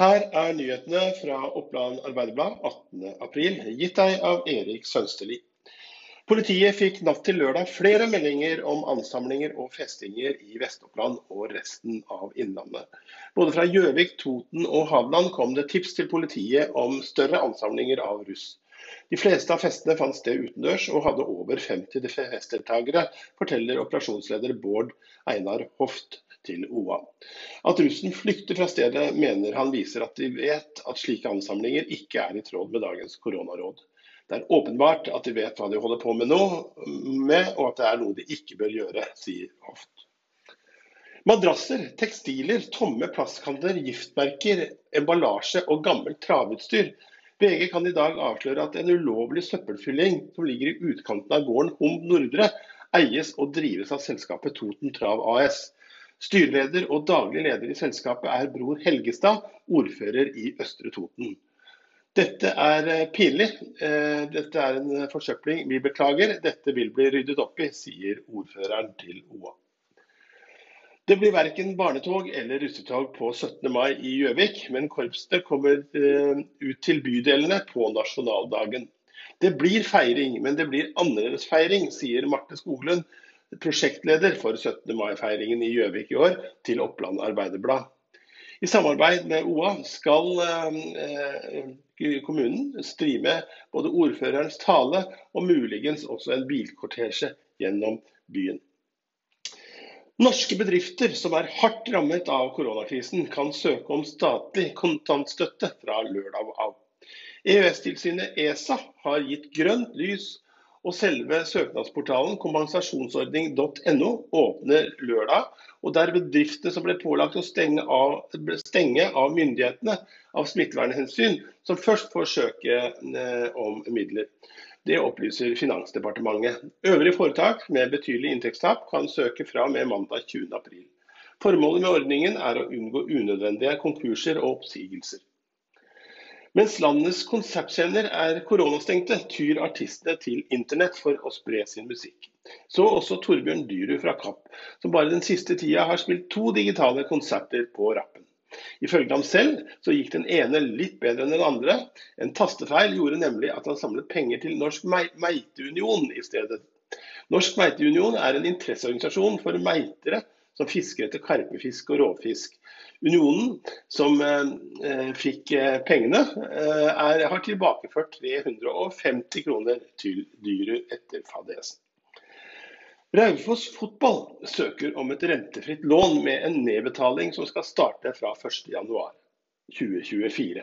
Her er nyhetene fra Oppland Arbeiderblad 18.4, gitt deg av Erik Sønsteli. Politiet fikk natt til lørdag flere meldinger om ansamlinger og festinger i Vest-Oppland og resten av Innlandet. Både fra Gjøvik, Toten og Hadeland kom det tips til politiet om større ansamlinger av russ. De fleste av festene fant sted utendørs og hadde over 50 festdeltakere, forteller operasjonsleder Bård Einar Hoft til OA. At russen flykter fra stedet, mener han viser at de vet at slike ansamlinger ikke er i tråd med dagens koronaråd. Det er åpenbart at de vet hva de holder på med nå, med, og at det er noe de ikke bør gjøre, sier Hoft. Madrasser, tekstiler, tomme plastkanter, giftmerker, emballasje og gammelt travutstyr. VG kan i dag avsløre at en ulovlig søppelfylling som ligger i utkanten av gården Hom Nordre, eies og drives av selskapet Toten Trav AS. Styreleder og daglig leder i selskapet er Bror Helgestad, ordfører i Østre Toten. Dette er eh, pinlig. Eh, dette er en forsøpling. Vi beklager. Dette vil bli ryddet opp i, sier ordføreren til OA. Det blir verken barnetog eller russetog på 17. mai i Gjøvik, men korpsene kommer eh, ut til bydelene på nasjonaldagen. Det blir feiring, men det blir annerledes feiring, sier Marte Skoglund, prosjektleder for 17. mai-feiringen i Gjøvik i år, til Oppland Arbeiderblad. I samarbeid med OA skal eh, kommunen streame både ordførerens tale og muligens også en bilkortesje gjennom byen. Norske bedrifter som er hardt rammet av koronakrisen, kan søke om statlig kontantstøtte fra lørdag av. EØS-tilsynet ESA har gitt grønt lys og selve søknadsportalen kompensasjonsordning.no åpner lørdag. og Der bedriftene som ble pålagt å stenge av, stenge av myndighetene av smittevernhensyn, som først får søke eh, om midler. Det opplyser Finansdepartementet. Øvrige foretak med betydelig inntektstap kan søke fra med mandag 20.4. Formålet med ordningen er å unngå unødvendige konkurser og oppsigelser. Mens landets konsertscener er koronastengte, tyr artistene til internett for å spre sin musikk. Så også Torbjørn Dyrud fra Kapp, som bare den siste tida har spilt to digitale konserter på rappen. Ifølge ham selv så gikk den ene litt bedre enn den andre. En tastefeil gjorde nemlig at han samlet penger til Norsk Meiteunion i stedet. Norsk Meiteunion er en interesseorganisasjon for meitere som fisker etter karpefisk og råfisk. Unionen, som eh, fikk eh, pengene, eh, er, har tilbakeført 350 kroner til dyret etter fadesen. Raufoss fotball søker om et rentefritt lån med en nedbetaling som skal starte fra 1.1.2024.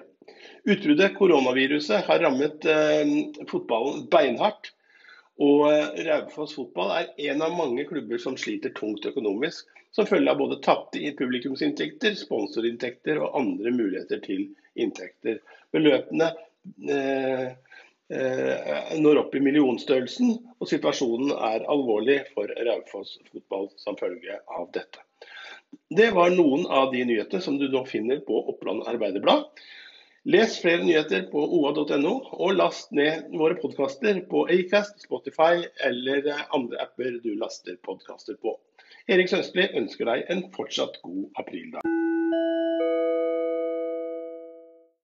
Utbruddet koronaviruset har rammet eh, fotballen beinhardt. Og eh, Raufoss fotball er en av mange klubber som sliter tungt økonomisk, som følge av både tapte publikumsinntekter, sponsorinntekter og andre muligheter til inntekter. Beløpene eh, når opp i millionstørrelsen, og situasjonen er alvorlig for Raufoss fotball som følge av dette. Det var noen av de nyhetene som du nå finner på Oppland Arbeiderblad. Les flere nyheter på oa.no, og last ned våre podkaster på Acast, Spotify eller andre apper du laster podkaster på. Erik Sønstli ønsker deg en fortsatt god aprildag.